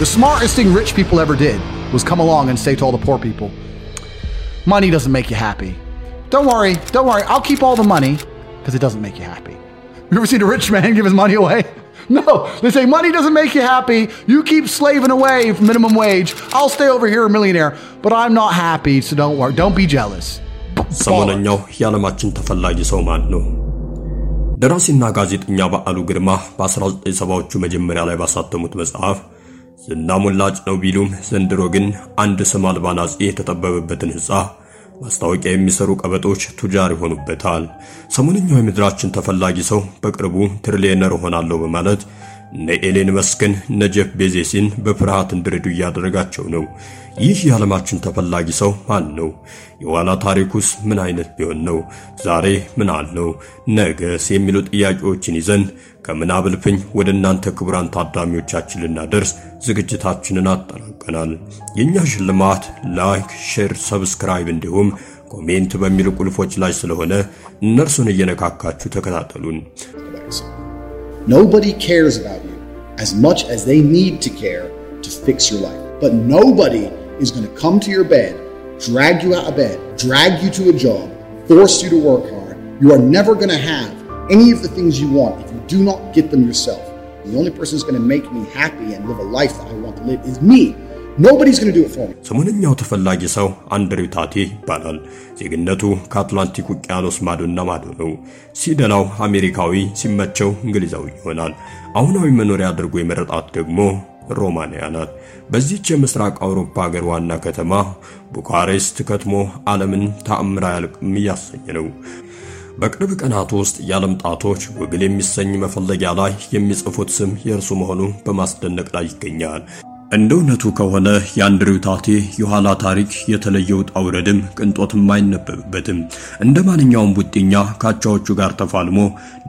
The smartest thing rich people ever did was come along and say to all the poor people, money doesn't make you happy. Don't worry, don't worry, I'll keep all the money because it doesn't make you happy. You ever seen a rich man give his money away? No, they say money doesn't make you happy. You keep slaving away for minimum wage. I'll stay over here a millionaire, but I'm not happy, so don't worry. Don't be jealous. ሰሞነኛው የዓለማችን ተፈላጊ ሰው ማን ነው? ደራሲና ጋዜጠኛ በዓሉ ግርማ በ1970ዎቹ መጀመሪያ ላይ ባሳተሙት መጽሐፍ ዝና ሞላጭ ነው ቢሉም ዘንድሮ ግን አንድ ስም አልባ ናጺ የተጠበበበትን ሕንፃ ማስታወቂያ የሚሰሩ ቀበጦች ቱጃር ይሆኑበታል። ሰሞነኛው የምድራችን ተፈላጊ ሰው በቅርቡ ትሪሊየነር እሆናለሁ በማለት እነ ኤሎን ማስክን እነ ጄፍ ቤዞስን በፍርሃት እንዲርዱ እያደረጋቸው ነው። ይህ የዓለማችን ተፈላጊ ሰው ማን ነው? የኋላ ታሪኩስ ምን አይነት ቢሆን ነው? ዛሬ ምን አለው? ነገስ? የሚሉ ጥያቄዎችን ይዘን ከምናብ እልፍኝ ወደ እናንተ ክቡራን ታዳሚዎቻችን ልናደርስ ዝግጅታችንን አጠናቀናል። የእኛ ሽልማት like፣ share፣ subscribe እንዲሁም comment በሚሉ ቁልፎች ላይ ስለሆነ እነርሱን እየነካካችሁ ተከታተሉን። Nobody cares about you as much as they need to care to fix your life. But nobody is going to come to your bed, drag you out of bed, drag you to a job, force you to work hard. You are never going to have any of the things you want if you do not get them yourself. The only person who's going to make me happy and live a life that I want to live is me. ሰሞነኛው ተፈላጊ ሰው አንድሪው ታቴ ይባላል። ዜግነቱ ከአትላንቲክ ውቅያኖስ ማዶና ማዶ ነው። ሲደላው አሜሪካዊ፣ ሲመቸው እንግሊዛዊ ይሆናል። አሁናዊ መኖሪያ አድርጎ የመረጣት ደግሞ ሮማንያ ናት። በዚህች የምስራቅ አውሮፓ ሀገር ዋና ከተማ ቡካሬስት ከትሞ ዓለምን ተአምር አያልቅም እያሰኘ ነው። በቅርብ ቀናት ውስጥ የዓለም ጣቶች ጉግል የሚሰኝ መፈለጊያ ላይ የሚጽፉት ስም የእርሱ መሆኑ በማስደነቅ ላይ ይገኛል። እንደ እውነቱ ከሆነ የአንድሪው ታቴ የኋላ ታሪክ የተለየ ውጣ ውረድም ቅንጦትም አይነበብበትም። እንደ ማንኛውም ቡጢኛ ካቻዎቹ ጋር ተፋልሞ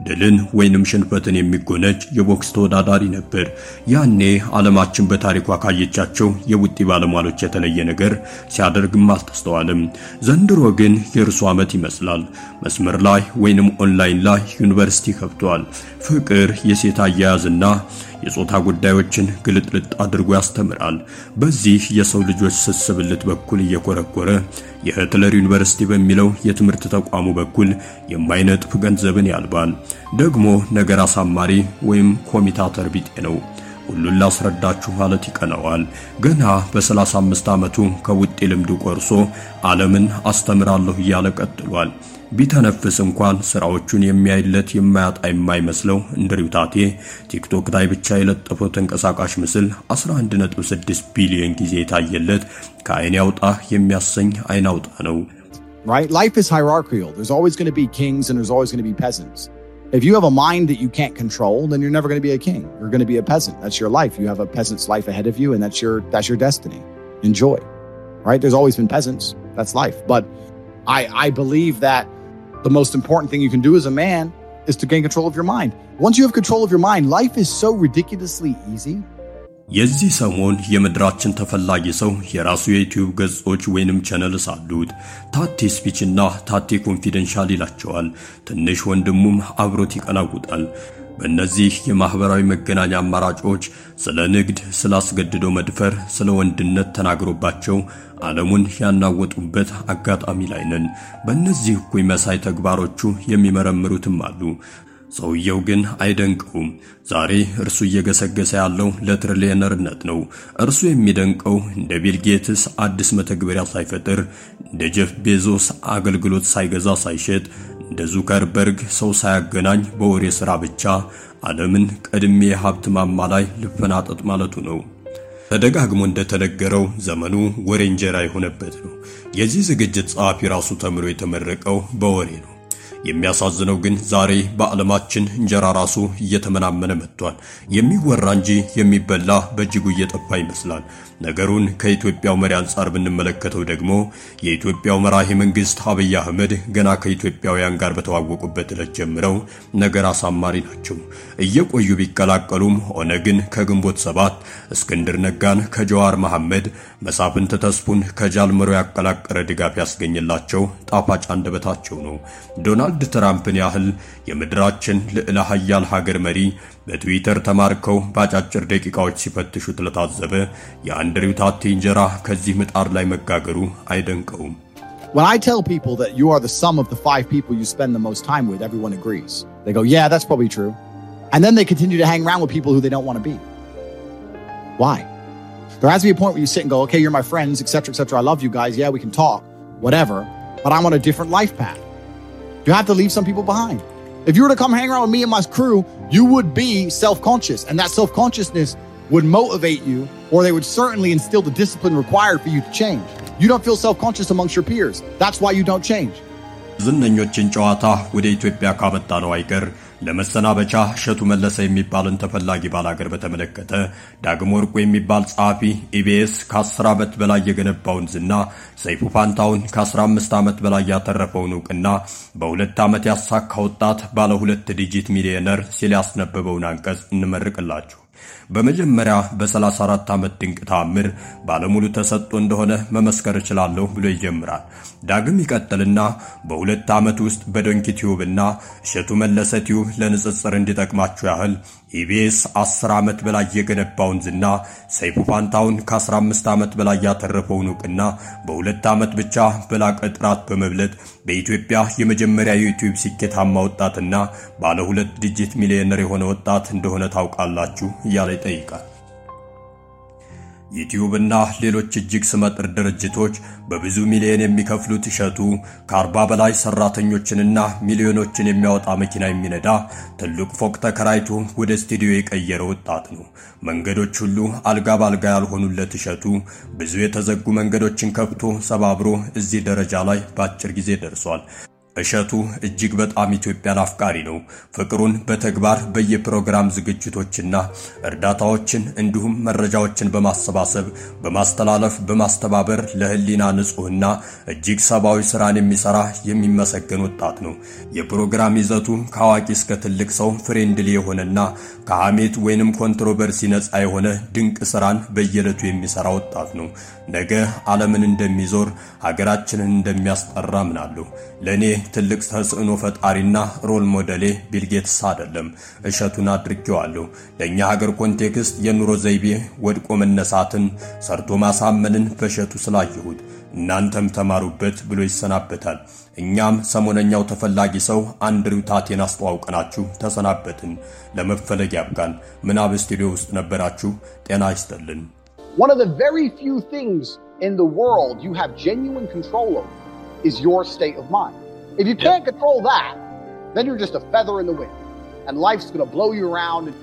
ድልን ወይንም ሽንፈትን የሚጎነጭ የቦክስ ተወዳዳሪ ነበር። ያኔ ዓለማችን በታሪኳ ካየቻቸው የቡጢ ባለሟሎች የተለየ ነገር ሲያደርግም አልተስተዋልም። ዘንድሮ ግን የእርሱ ዓመት ይመስላል። መስመር ላይ ወይንም ኦንላይን ላይ ዩኒቨርሲቲ ከፍቷል። ፍቅር፣ የሴት አያያዝና የጾታ ጉዳዮችን ግልጥልጥ አድርጎ ያስተምራል። በዚህ የሰው ልጆች ስስ ብልት በኩል እየኮረኮረ የ Hustler University በሚለው የትምህርት ተቋሙ በኩል የማይነጥፍ ገንዘብን ያልባል። ደግሞ ነገር አሳማሪ ወይም ኮሚታተር ቢጤ ነው። ሁሉን ላስረዳችሁ ማለት ይቀነዋል። ገና በ35 ዓመቱ ከውጤ ልምዱ ቆርሶ ዓለምን አስተምራለሁ እያለ ቀጥሏል። ቢተነፍስ እንኳን ስራዎቹን የሚያይለት የማያጣ የማይመስለው እንድሪው ታቴ ቲክቶክ ላይ ብቻ የለጠፈው ተንቀሳቃሽ ምስል 11.6 ቢሊዮን ጊዜ የታየለት ከአይን ያውጣ የሚያሰኝ አይን አውጣ ነው። right? Life is hierarchical. There's always going to be kings and there's always going to be peasants. If you have a mind that you can't control, then you're never going to be a king. You're going to be a peasant. That's your life. You have a peasant's life ahead of you, and that's your that's your destiny. Enjoy, right? There's always been peasants. That's life. But I I believe that the most important thing you can do as a man is to gain control of your mind. Once you have control of your mind, life is so ridiculously easy. የዚህ ሰሞን የምድራችን ተፈላጊ ሰው የራሱ የዩቲዩብ ገጾች ወይንም channels አሉት። Tate Speech እና Tate Confidential ይላቸዋል። ትንሽ ወንድሙም አብሮት ይቀላውጣል። በእነዚህ የማህበራዊ መገናኛ አማራጮች ስለ ንግድ፣ ስለ አስገድዶ መድፈር፣ ስለ ወንድነት ተናግሮባቸው ዓለሙን ያናወጡበት አጋጣሚ ላይ ነን። በእነዚህ እኩይ መሳይ ተግባሮቹ የሚመረምሩትም አሉ። ሰውየው ግን አይደንቀውም። ዛሬ እርሱ እየገሰገሰ ያለው ለትሪሊየነርነት ነው። እርሱ የሚደንቀው እንደ ቢል ጌትስ አዲስ መተግበሪያ ሳይፈጥር፣ እንደ ጄፍ ቤዞስ አገልግሎት ሳይገዛ ሳይሸጥ፣ እንደ ዙከርበርግ ሰው ሳያገናኝ በወሬ ሥራ ብቻ ዓለምን ቀድሜ የሀብት ማማ ላይ ልፈናጠጥ ማለቱ ነው። ተደጋግሞ እንደተነገረው ዘመኑ ወሬ እንጀራ የሆነበት ነው። የዚህ ዝግጅት ጸሐፊ ራሱ ተምሮ የተመረቀው በወሬ ነው። የሚያሳዝነው ግን ዛሬ በዓለማችን እንጀራ ራሱ እየተመናመነ መጥቷል። የሚወራ እንጂ የሚበላ በእጅጉ እየጠፋ ይመስላል። ነገሩን ከኢትዮጵያው መሪ አንጻር ብንመለከተው ደግሞ የኢትዮጵያው መራሄ መንግስት አብይ አህመድ ገና ከኢትዮጵያውያን ጋር በተዋወቁበት ዕለት ጀምረው ነገር አሳማሪ ናቸው። እየቆዩ ቢቀላቀሉም ኦነግን ከግንቦት ሰባት፣ እስክንድር ነጋን ከጀዋር መሐመድ፣ መሳፍንት ተስፉን ከጃልመሮ ያቀላቀረ ድጋፍ ያስገኝላቸው ጣፋጭ አንደበታቸው ነው። ዶናልድ ዶናልድ ትራምፕን ያህል የምድራችን ልዕለ ሀያል ሀገር መሪ በትዊተር ተማርከው በአጫጭር ደቂቃዎች ሲፈትሹት ለታዘበ የአንድሪው ታቴ እንጀራ ከዚህ ምጣድ ላይ መጋገሩ አይደንቀውም። When I tell people that you are the sum of the five people you spend the most time with, everyone agrees. They go, yeah, that's probably true. And then they continue to hang around with people who they don't want to be. Why? There has to be a point where you sit and go, okay, you're my friends, etc., etc. I love you guys. Yeah, we can talk, whatever. But I'm on a different life path. You have to leave some people behind. If you were to come hang around with me and my crew, you would be self conscious. And that self consciousness would motivate you, or they would certainly instill the discipline required for you to change. You don't feel self conscious amongst your peers. That's why you don't change. ዝነኞችን ጨዋታ ወደ ኢትዮጵያ ካመጣ ነው አይቀር ለመሰናበቻ እሸቱ መለሰ የሚባልን ተፈላጊ ባላገር በተመለከተ ዳግም ወርቁ የሚባል ጸሐፊ ኢቢኤስ ከ10 ዓመት በላይ የገነባውን ዝና ሰይፉ ፋንታሁን ከ15 ዓመት በላይ ያተረፈውን እውቅና በሁለት ዓመት ያሳካ ወጣት ባለ ሁለት digit ሚሊዮነር ሲል ያስነበበውን አንቀጽ እንመርቅላችሁ። በመጀመሪያ በ34 ዓመት ድንቅ ተአምር ባለሙሉ ተሰጥኦ እንደሆነ መመስከር እችላለሁ ብሎ ይጀምራል። ዳግም ይቀጥልና በሁለት ዓመት ውስጥ በዶንኪ ቲዩብ እና እሸቱ መለሰ ቲዩብ ለንጽጽር እንዲጠቅማችሁ ያህል ኢቢኤስ 10 ዓመት በላይ የገነባውን ዝና ሰይፉ ፋንታሁን ከ15 ዓመት በላይ ያተረፈውን እውቅና በሁለት ዓመት ብቻ በላቀ ጥራት በመብለጥ በኢትዮጵያ የመጀመሪያ የዩቲዩብ ስኬታማ ወጣትና ባለ ሁለት digit ሚሊዮነር የሆነ ወጣት እንደሆነ ታውቃላችሁ እያለ ይጠይቃል። ዩቲዩብ እና ሌሎች እጅግ ስመጥር ድርጅቶች በብዙ ሚሊዮን የሚከፍሉት እሸቱ ከአርባ በላይ ሰራተኞችንና ሚሊዮኖችን የሚያወጣ መኪና የሚነዳ ትልቅ ፎቅ ተከራይቶ ወደ ስቱዲዮ የቀየረ ወጣት ነው። መንገዶች ሁሉ አልጋ ባልጋ ያልሆኑለት እሸቱ ብዙ የተዘጉ መንገዶችን ከፍቶ ሰባብሮ እዚህ ደረጃ ላይ በአጭር ጊዜ ደርሷል። እሸቱ እጅግ በጣም ኢትዮጵያን አፍቃሪ ነው። ፍቅሩን በተግባር በየፕሮግራም ዝግጅቶችና እርዳታዎችን እንዲሁም መረጃዎችን በማሰባሰብ በማስተላለፍ በማስተባበር ለሕሊና ንጹሕና እጅግ ሰብአዊ ስራን የሚሰራ የሚመሰገን ወጣት ነው። የፕሮግራም ይዘቱ ከአዋቂ እስከ ትልቅ ሰው friendly የሆነና ከሐሜት ወይንም controversy ነፃ የሆነ ድንቅ ስራን በየዕለቱ የሚሰራ ወጣት ነው። ነገ ዓለምን እንደሚዞር ሀገራችንን እንደሚያስጠራ ምናለሁ። ለእኔ ትልቅ ተጽዕኖ ፈጣሪና role model ኤ ቢል ጌትስ አይደለም፣ እሸቱን አድርጌዋለሁ። ለእኛ ሀገር context የኑሮ ዘይቤ ወድቆ መነሳትን፣ ሰርቶ ማሳመንን በእሸቱ ስላየሁት እናንተም ተማሩበት ብሎ ይሰናበታል። እኛም ሰሞነኛው ተፈላጊ ሰው አንድሪው ታቴን አስተዋውቀናችሁ ተሰናበትን። ለመፈለግ ያብቃን። ምናብ ስቱዲዮ ውስጥ ነበራችሁ። ጤና ይስጥልን። One of the very few things in the world you have genuine control over is your state of mind. If you can't control that, then you're just a feather in the wind. And life's going to blow you around.